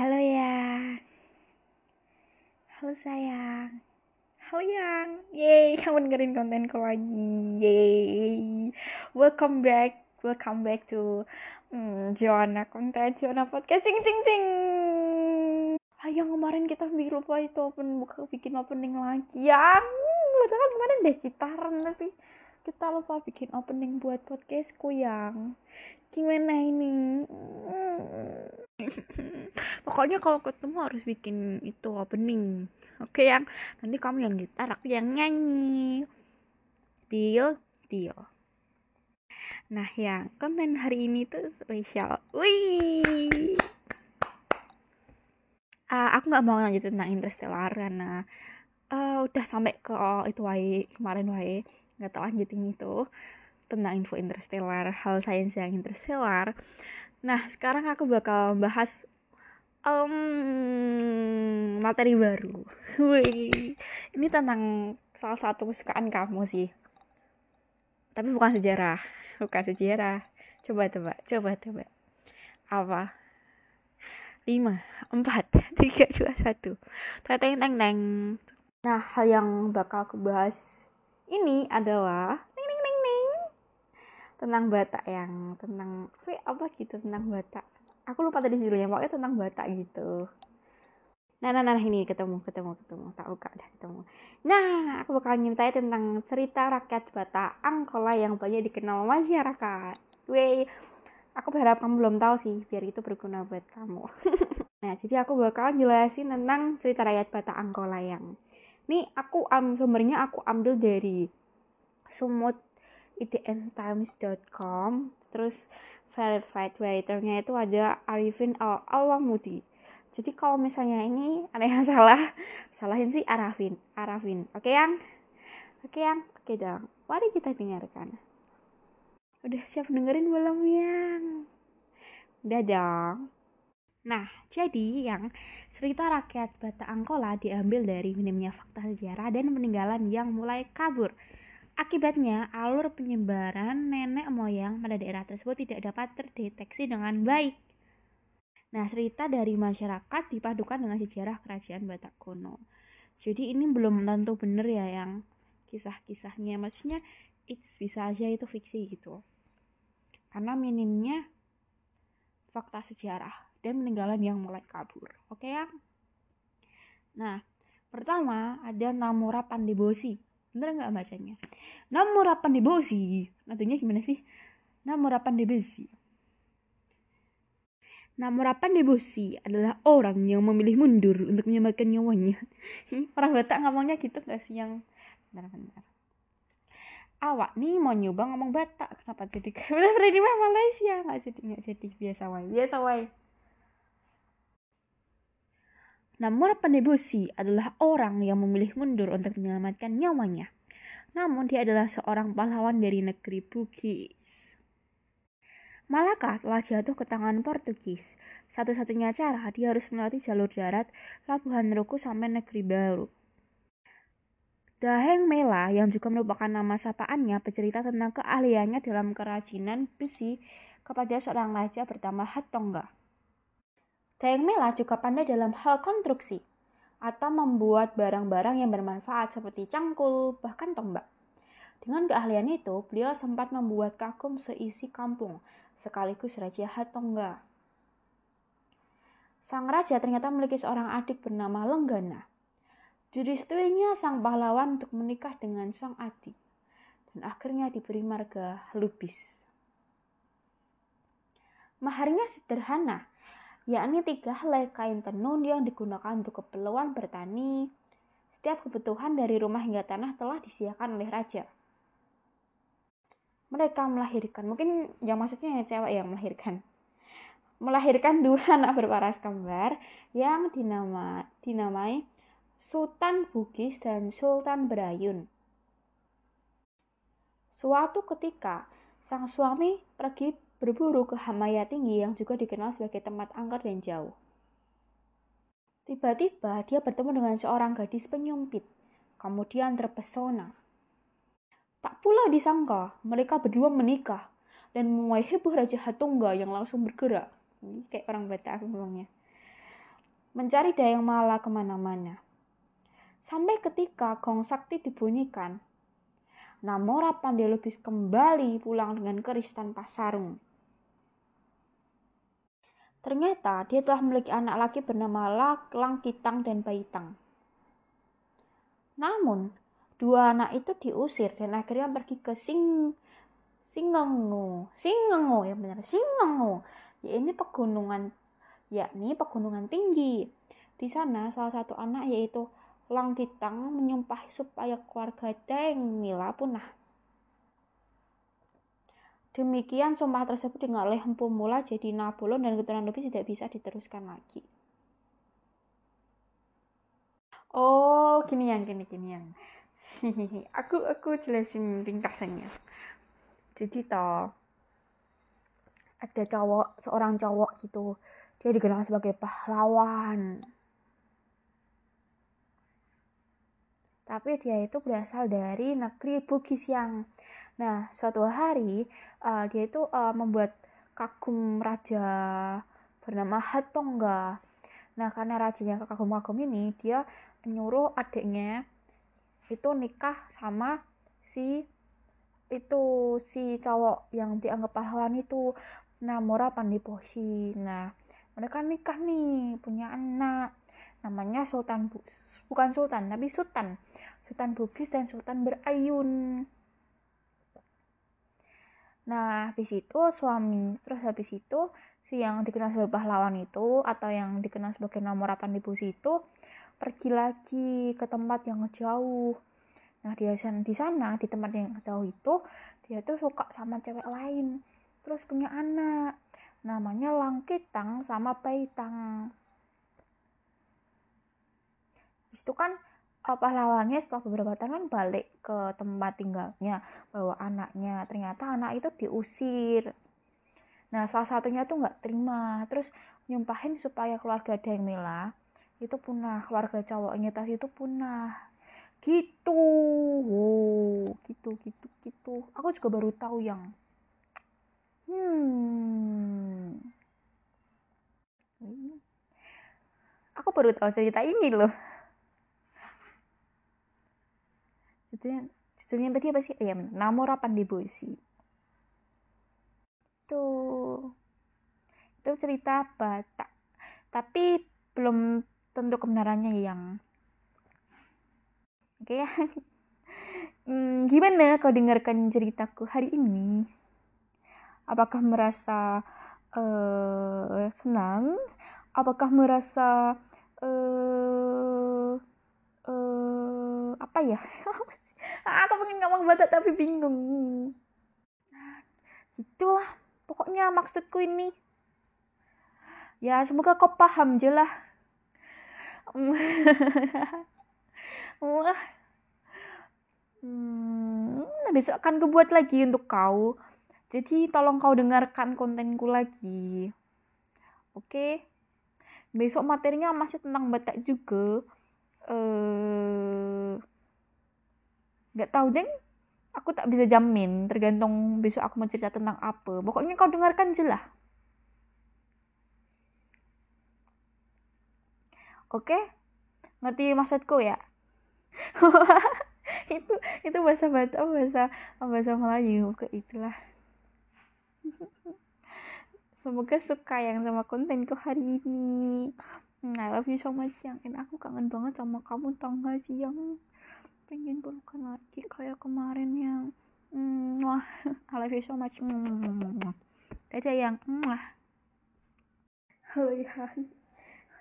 Halo ya. Halo sayang. Halo yang. Yeay, kamu dengerin kontenku lagi. Yeay. Welcome back. Welcome back to hmm, Joanna konten Joanna podcast. Cing cing cing. Ayo kemarin kita bikin lupa itu open buka bikin opening lagi. Yang kan kemarin deh gitaran tapi kita lupa bikin opening buat podcastku yang gimana ini pokoknya kalau ketemu harus bikin itu opening. Oke yang nanti kamu yang gitar aku yang nyanyi. Deal deal. Nah yang konten hari ini tuh spesial. Wih. Uh, aku nggak mau lanjut tentang Interstellar karena uh, udah sampai ke itu wae kemarin wae. Nggak tahu lanjutin itu tentang info interstellar, hal sains yang interstellar. Nah, sekarang aku bakal bahas um, materi baru. Ini tentang salah satu kesukaan kamu sih. Tapi bukan sejarah, bukan sejarah. Coba coba, coba coba. Apa? 5, 4, 3, 2, 1. Teng teng teng. Nah, hal yang bakal aku bahas ini adalah tentang Batak yang tentang apa gitu tentang Batak. Aku lupa tadi judulnya pokoknya tentang Batak gitu. Nah nah nah ini ketemu ketemu ketemu. Tak buka dah ketemu. Nah aku bakal nyeritain tentang cerita rakyat Batak Angkola yang banyak dikenal masyarakat. Wey, aku berharap kamu belum tahu sih biar itu berguna buat kamu. Nah jadi aku bakal jelasin tentang cerita rakyat Batak Angkola yang ini aku um, sumbernya aku ambil dari sumut itntimes.com terus verified writernya itu ada Arifin Al Alamudi jadi kalau misalnya ini ada yang salah salahin sih Arafin. Arafin. Oke okay, yang? Oke okay, yang? Oke okay, dong mari kita dengarkan. Udah siap dengerin belum yang? Udah dong nah jadi yang cerita rakyat Bata Angkola diambil dari minimnya fakta sejarah dan peninggalan yang mulai kabur Akibatnya, alur penyebaran nenek moyang pada daerah tersebut tidak dapat terdeteksi dengan baik. Nah, cerita dari masyarakat dipadukan dengan sejarah kerajaan Batak kuno. Jadi ini belum tentu benar ya yang kisah-kisahnya. Maksudnya it's bisa aja itu fiksi gitu. Karena minimnya fakta sejarah dan peninggalan yang mulai kabur. Oke ya? Nah, pertama ada Namora Pandebosi bener nggak bacanya namurapan di bosi nantinya gimana sih namurapan di besi Namurapan di bosi adalah orang yang memilih mundur untuk menyelamatkan nyawanya. orang Batak ngomongnya gitu gak sih yang benar-benar. Awak nih mau nyoba ngomong Batak, kenapa jadi kayak bener di Malaysia nggak jadi nggak jadi biasa wae biasa wae. Namun Pendebusi adalah orang yang memilih mundur untuk menyelamatkan nyawanya. Namun dia adalah seorang pahlawan dari negeri Bugis. Malaka telah jatuh ke tangan Portugis. Satu-satunya cara dia harus melewati jalur darat Labuhan Ruku sampai negeri baru. Daheng Mela yang juga merupakan nama sapaannya bercerita tentang keahliannya dalam kerajinan besi kepada seorang raja bernama Hatongga. Dayang Mela juga pandai dalam hal konstruksi atau membuat barang-barang yang bermanfaat seperti cangkul, bahkan tombak. Dengan keahlian itu, beliau sempat membuat kagum seisi kampung, sekaligus Raja Hatongga. Sang raja ternyata memiliki seorang adik bernama Lenggana. Direstuinya sang pahlawan untuk menikah dengan sang adik, dan akhirnya diberi marga Lubis. Maharnya sederhana, yakni tiga helai kain tenun yang digunakan untuk keperluan bertani. Setiap kebutuhan dari rumah hingga tanah telah disediakan oleh raja. Mereka melahirkan, mungkin yang maksudnya cewek yang melahirkan. Melahirkan dua anak berparas kembar yang dinama, dinamai Sultan Bugis dan Sultan Berayun. Suatu ketika, sang suami pergi berburu ke Hamaya Tinggi yang juga dikenal sebagai tempat angker dan jauh. Tiba-tiba dia bertemu dengan seorang gadis penyumpit, kemudian terpesona. Tak pula disangka mereka berdua menikah dan memuai heboh Raja Hatungga yang langsung bergerak. Ini kayak orang Batak ngomongnya. mencari Dayang Mala ke mana-mana. Sampai ketika gong sakti dibunyikan, Namora Pandelubis kembali pulang dengan keris tanpa sarung. Ternyata dia telah memiliki anak laki bernama Lang Kitang dan Baitang. Namun, dua anak itu diusir dan akhirnya pergi ke Sing Singengu. Singengu ya benar, Singengu. Ya ini pegunungan yakni pegunungan tinggi. Di sana salah satu anak yaitu Lang Kitang menyumpah supaya keluarga Deng Mila punah. Demikian sumpah tersebut dengan oleh Empu Mula jadi Napoleon dan keturunan lebih tidak bisa diteruskan lagi. Oh, gini yang gini gini yang. aku aku jelasin ringkasannya. Jadi toh ada cowok seorang cowok gitu dia dikenal sebagai pahlawan tapi dia itu berasal dari negeri Bugis yang Nah, suatu hari uh, dia itu uh, membuat kagum raja bernama Hatongga. Nah, karena rajanya kagum-kagum ini, dia nyuruh adiknya itu nikah sama si itu si cowok yang dianggap pahlawan itu Namora Pandiposi. Nah, mereka nikah nih, punya anak. Namanya Sultan bukan Sultan, tapi Sultan. Sultan Bugis dan Sultan Berayun. Nah, habis itu suami, terus habis itu si yang dikenal sebagai pahlawan itu atau yang dikenal sebagai nomor 8 di bus itu pergi lagi ke tempat yang jauh. Nah, dia di sana di tempat yang jauh itu dia tuh suka sama cewek lain. Terus punya anak. Namanya Langkitang sama Baitang. Habis itu kan pahlawannya setelah beberapa tahun kan balik ke tempat tinggalnya bawa anaknya. Ternyata anak itu diusir. Nah salah satunya tuh nggak terima. Terus nyumpahin supaya keluarga Dengmila itu punah. Keluarga cowoknya tadi itu punah. Gitu. Wow. Gitu gitu gitu. Aku juga baru tahu yang hmm. Aku baru tahu cerita ini loh judulnya judulnya tadi apa sih? Ya Namora Pandebosi itu itu cerita Batak. Tapi belum tentu kebenarannya yang oke ya. Hmm, gimana kau dengarkan ceritaku hari ini? Apakah merasa uh, senang? Apakah merasa uh, uh, apa ya pengen ngomong Batak tapi bingung. Itulah pokoknya maksudku ini. Ya semoga kau paham je lah. Wah. Hmm, besok akan kubuat lagi untuk kau. Jadi tolong kau dengarkan kontenku lagi. Oke? Besok materinya masih tentang Batak juga. Eh nggak tahu. Deng aku tak bisa jamin. Tergantung besok aku mau cerita tentang apa. Pokoknya kau dengarkan jelas oke? Ngerti maksudku ya? Itu itu bahasa Batak bahasa bahasa Melayu? Ke itulah. Semoga suka yang sama kontenku hari ini. I love you so much. Yang aku kangen banget sama kamu tanggal siang pengen pelukan lagi. Kayak kemarin yang mm, wah I love you so much. Mm, ada yang wah halo yang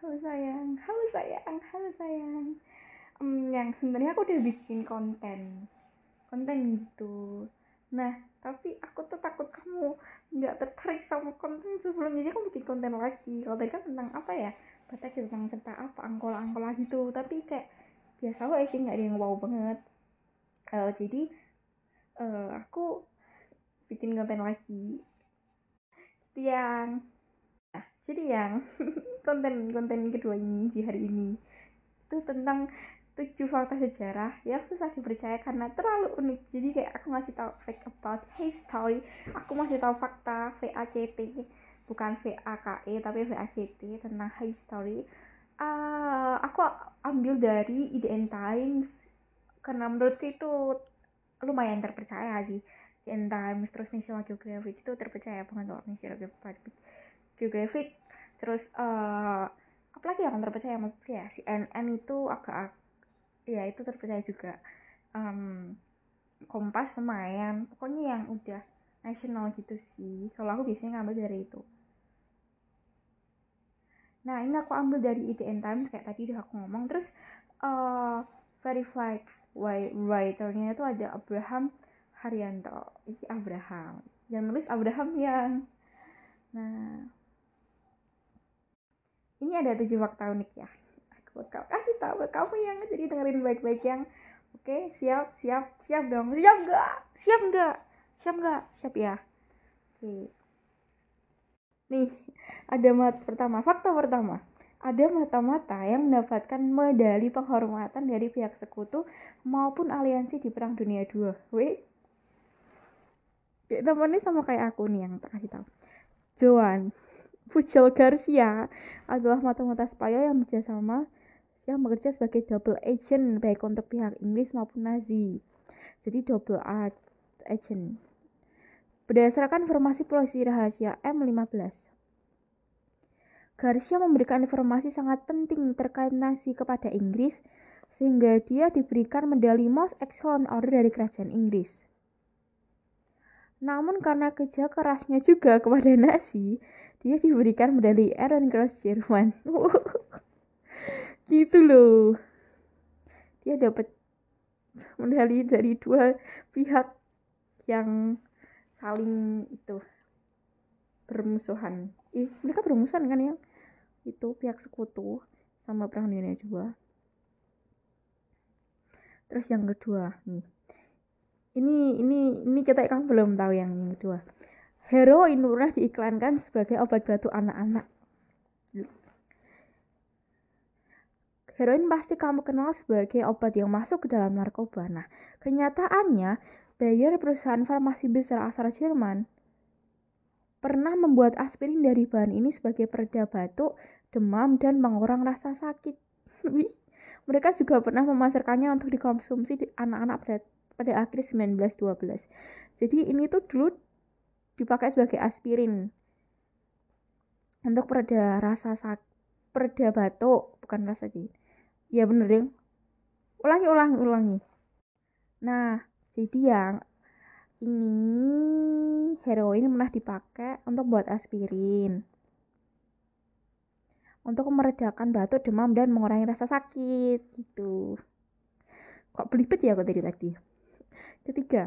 halo sayang. Halo sayang. Halo sayang. Um, yang sebenarnya aku udah bikin konten. Konten gitu. Nah tapi aku tuh takut kamu nggak tertarik sama konten sebelumnya jadi aku bikin konten lagi. Kalau tadi kan tentang apa ya? Batak tentang cerita apa angkola angkola gitu. Tapi kayak biasa aja sih nggak ada yang wow banget. Uh, jadi uh, aku bikin konten lagi. Yang nah jadi yang konten konten kedua ini di hari ini itu tentang tujuh fakta sejarah yang susah dipercaya karena terlalu unik. Jadi kayak aku ngasih tahu fact about history aku masih tahu fakta VACT bukan VAKE tapi VACT tentang history uh, aku ambil dari IDN Times karena menurutku itu lumayan terpercaya sih. IDN Times terus National Geographic itu terpercaya banget loh National Geographic. Terus uh, apalagi yang terpercaya maksudnya ya? CNN itu agak ya itu terpercaya juga. Um, Kompas Semayan pokoknya yang udah nasional gitu sih. Kalau aku biasanya ngambil dari itu nah ini aku ambil dari ITN Times kayak tadi udah aku ngomong. Terus uh, verified writernya itu ada Abraham Haryanto. Ini Abraham. Yang nulis Abraham yang. Nah. Ini ada tujuh fakta unik ya. Aku bakal kasih tahu kamu yang jadi dengerin baik-baik yang. Oke okay, siap siap siap dong. Siap nggak? Siap nggak? Siap nggak? Siap ya. Oke. Okay. nih ada mat pertama fakta pertama ada mata-mata yang mendapatkan medali penghormatan dari pihak sekutu maupun aliansi di Perang Dunia II. Wih, ya, namanya sama kayak aku nih yang tak kasih tahu. Joan Pujol Garcia adalah mata-mata spaya yang bekerjasama yang bekerja sebagai double agent baik untuk pihak Inggris maupun Nazi. Jadi double agent. Berdasarkan informasi polisi rahasia M15, Garcia memberikan informasi sangat penting terkait Nazi kepada Inggris sehingga dia diberikan medali Most Excellent Order dari kerajaan Inggris. Namun karena kerja kerasnya juga kepada Nazi, dia diberikan medali Ehrenkreuz Jerman. gitu loh. Dia dapat medali dari dua pihak yang saling itu bermusuhan. Ih, mereka bermusuhan kan ya? Itu pihak sekutu sama perang dunia dua. Terus yang kedua nih. Ini ini ini kita kan belum tahu yang kedua. Heroin pernah diiklankan sebagai obat batu anak-anak. Heroin pasti kamu kenal sebagai obat yang masuk ke dalam narkoba. Nah kenyataannya Bayer perusahaan farmasi besar asal Jerman pernah membuat aspirin dari bahan ini sebagai pereda batuk demam, dan mengurang rasa sakit. Mereka juga pernah memasarkannya untuk dikonsumsi di anak-anak pada, pada akhir 1912. Jadi ini tuh dulu dipakai sebagai aspirin untuk pereda rasa sakit, pereda batuk, bukan rasa sakit. Ya bener deh. Ulangi, ulangi, ulangi. Nah, jadi yang ini heroin pernah dipakai untuk buat aspirin untuk meredakan batuk, demam, dan mengurangi rasa sakit gitu. Kok belibet ya aku tadi tadi. Ketiga,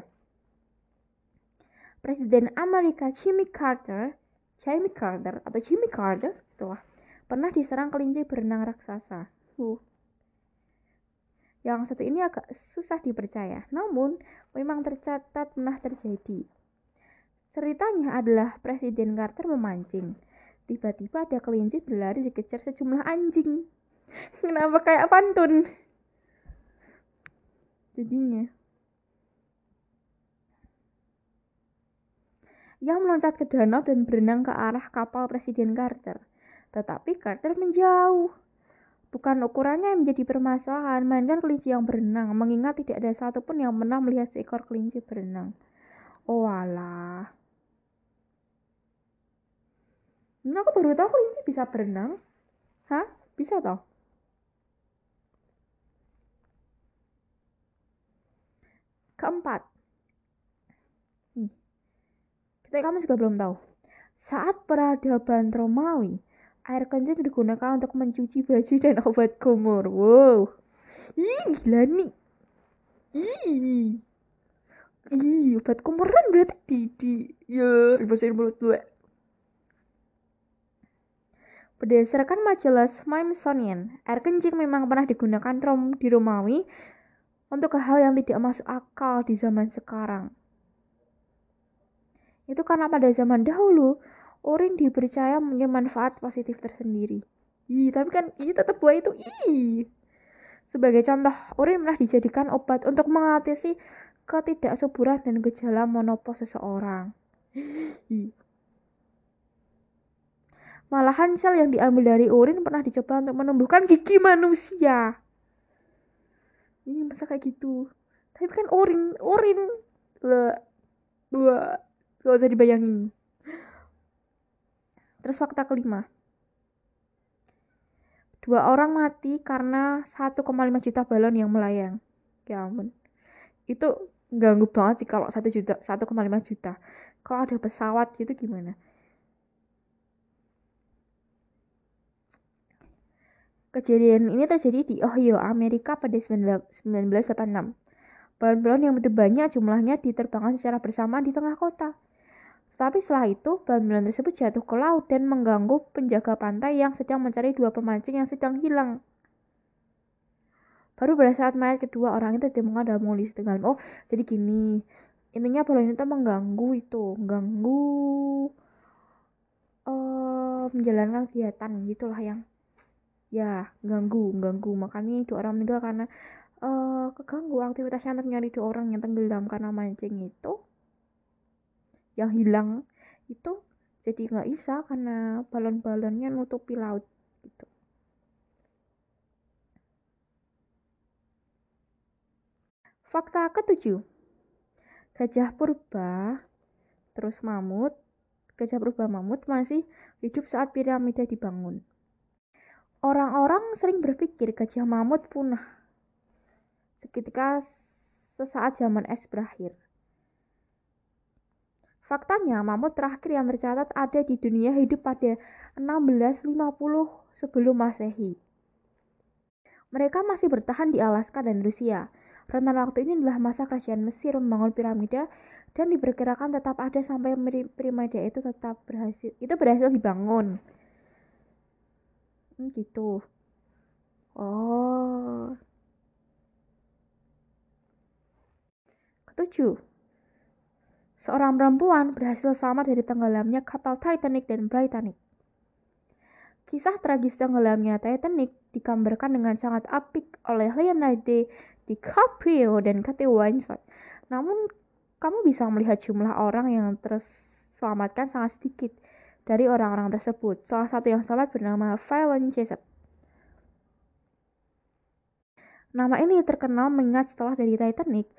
Presiden Amerika Jimmy Carter, Jimmy Carter atau Jimmy Carter itu lah, pernah diserang kelinci berenang raksasa. Uh. Yang satu ini agak susah dipercaya, namun memang tercatat pernah terjadi. Ceritanya adalah Presiden Carter memancing Tiba-tiba ada kelinci berlari dikejar sejumlah anjing. Kenapa kayak pantun? Jadinya. Yang meloncat ke danau dan berenang ke arah kapal Presiden Carter. Tetapi Carter menjauh. Bukan ukurannya yang menjadi permasalahan, melainkan kelinci yang berenang, mengingat tidak ada satupun yang pernah melihat seekor kelinci berenang. Oh alah. Nah, aku baru tahu kelinci bisa berenang. Hah? Bisa toh? Keempat. Nih. Kita kamu juga belum tahu. Saat peradaban Romawi, air kencing digunakan untuk mencuci baju dan obat kumur. Wow. Ih, gila nih. Ih. Ih, obat kumuran berarti di di ya bahasa mulut gue. Berdasarkan majalah Smithsonian, air kencing memang pernah digunakan rom di Romawi untuk hal yang tidak masuk akal di zaman sekarang. Itu karena pada zaman dahulu, urin dipercaya punya manfaat positif tersendiri. Ih, tapi kan ini tetap buah itu ih. Sebagai contoh, urin pernah dijadikan obat untuk mengatasi ketidaksuburan dan gejala monopos seseorang. Malahan sel yang diambil dari urin pernah dicoba untuk menumbuhkan gigi manusia. Ini masa kayak gitu. Tapi kan urin, urin. Bleh. Bleh. Gak usah dibayangin. Terus fakta kelima. Dua orang mati karena 1,5 juta balon yang melayang. Ya ampun. Itu ganggu banget sih kalau 1 juta, 1,5 juta. Kalau ada pesawat gitu gimana? Kejadian ini terjadi di Ohio, Amerika pada 1986. Balon-balon yang begitu banyak jumlahnya diterbangkan secara bersama di tengah kota. Tapi setelah itu, balon-balon tersebut jatuh ke laut dan mengganggu penjaga pantai yang sedang mencari dua pemancing yang sedang hilang. Baru pada saat mayat kedua orang itu ditemukan dalam tengah. Oh, jadi gini. Intinya balon itu mengganggu itu, mengganggu uh, menjalankan kegiatan gitulah yang ya ganggu ganggu makanya itu orang meninggal karena uh, keganggu aktivitasnya untuk nyari dua orang yang tenggelam karena mancing itu yang hilang itu jadi nggak bisa karena balon-balonnya nutupi laut gitu. Fakta ketujuh. Gajah purba terus mamut. Gajah purba mamut masih hidup saat piramida dibangun. Orang-orang sering berpikir gajah mamut punah. Seketika sesaat zaman es berakhir. Faktanya, mamut terakhir yang tercatat ada di dunia hidup pada 1650 sebelum Masehi. Mereka masih bertahan di Alaska dan Rusia. Rentan waktu ini adalah masa kerajaan Mesir membangun piramida dan diperkirakan tetap ada sampai piramida itu tetap berhasil itu berhasil dibangun hmm, gitu oh ketujuh seorang perempuan berhasil selamat dari tenggelamnya kapal Titanic dan Britannic Kisah tragis tenggelamnya Titanic digambarkan dengan sangat apik oleh Leonardo DiCaprio dan Kate Winslet. Namun, kamu bisa melihat jumlah orang yang terselamatkan sangat sedikit dari orang-orang tersebut. Salah satu yang selamat bernama Fallon Jessup. Nama ini terkenal mengingat setelah dari Titanic,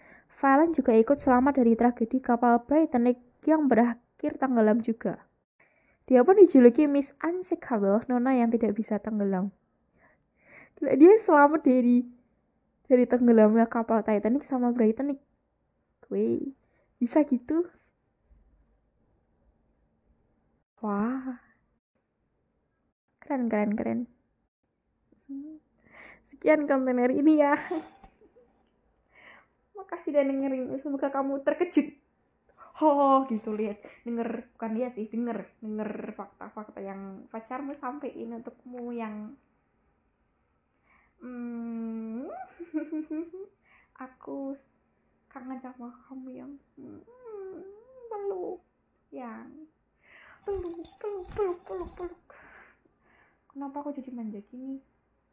Fallon juga ikut selamat dari tragedi kapal Britannic yang berakhir tenggelam juga. Dia pun dijuluki Miss Unsinkable, nona yang tidak bisa tenggelam. Dia selamat dari dari tenggelamnya kapal Titanic sama Britannic. Wih, bisa gitu? Wah. Keren, keren, keren. Sekian konten hari ini ya. Makasih udah dengerin. Semoga kamu terkejut. Oh, gitu lihat. Denger, bukan lihat sih, denger. Denger fakta-fakta yang pacarmu sampaikan untukmu yang hmm, aku kangen sama kamu yang hmm, peluk yang peluk peluk peluk peluk peluk kenapa aku jadi manja gini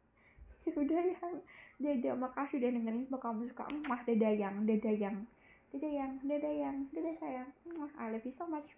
ya udah yang dadah makasih udah dengerin semoga kamu suka. Mah dadah yang dadah yang. Dadah yang dadah yang dadah sayang. I love you so much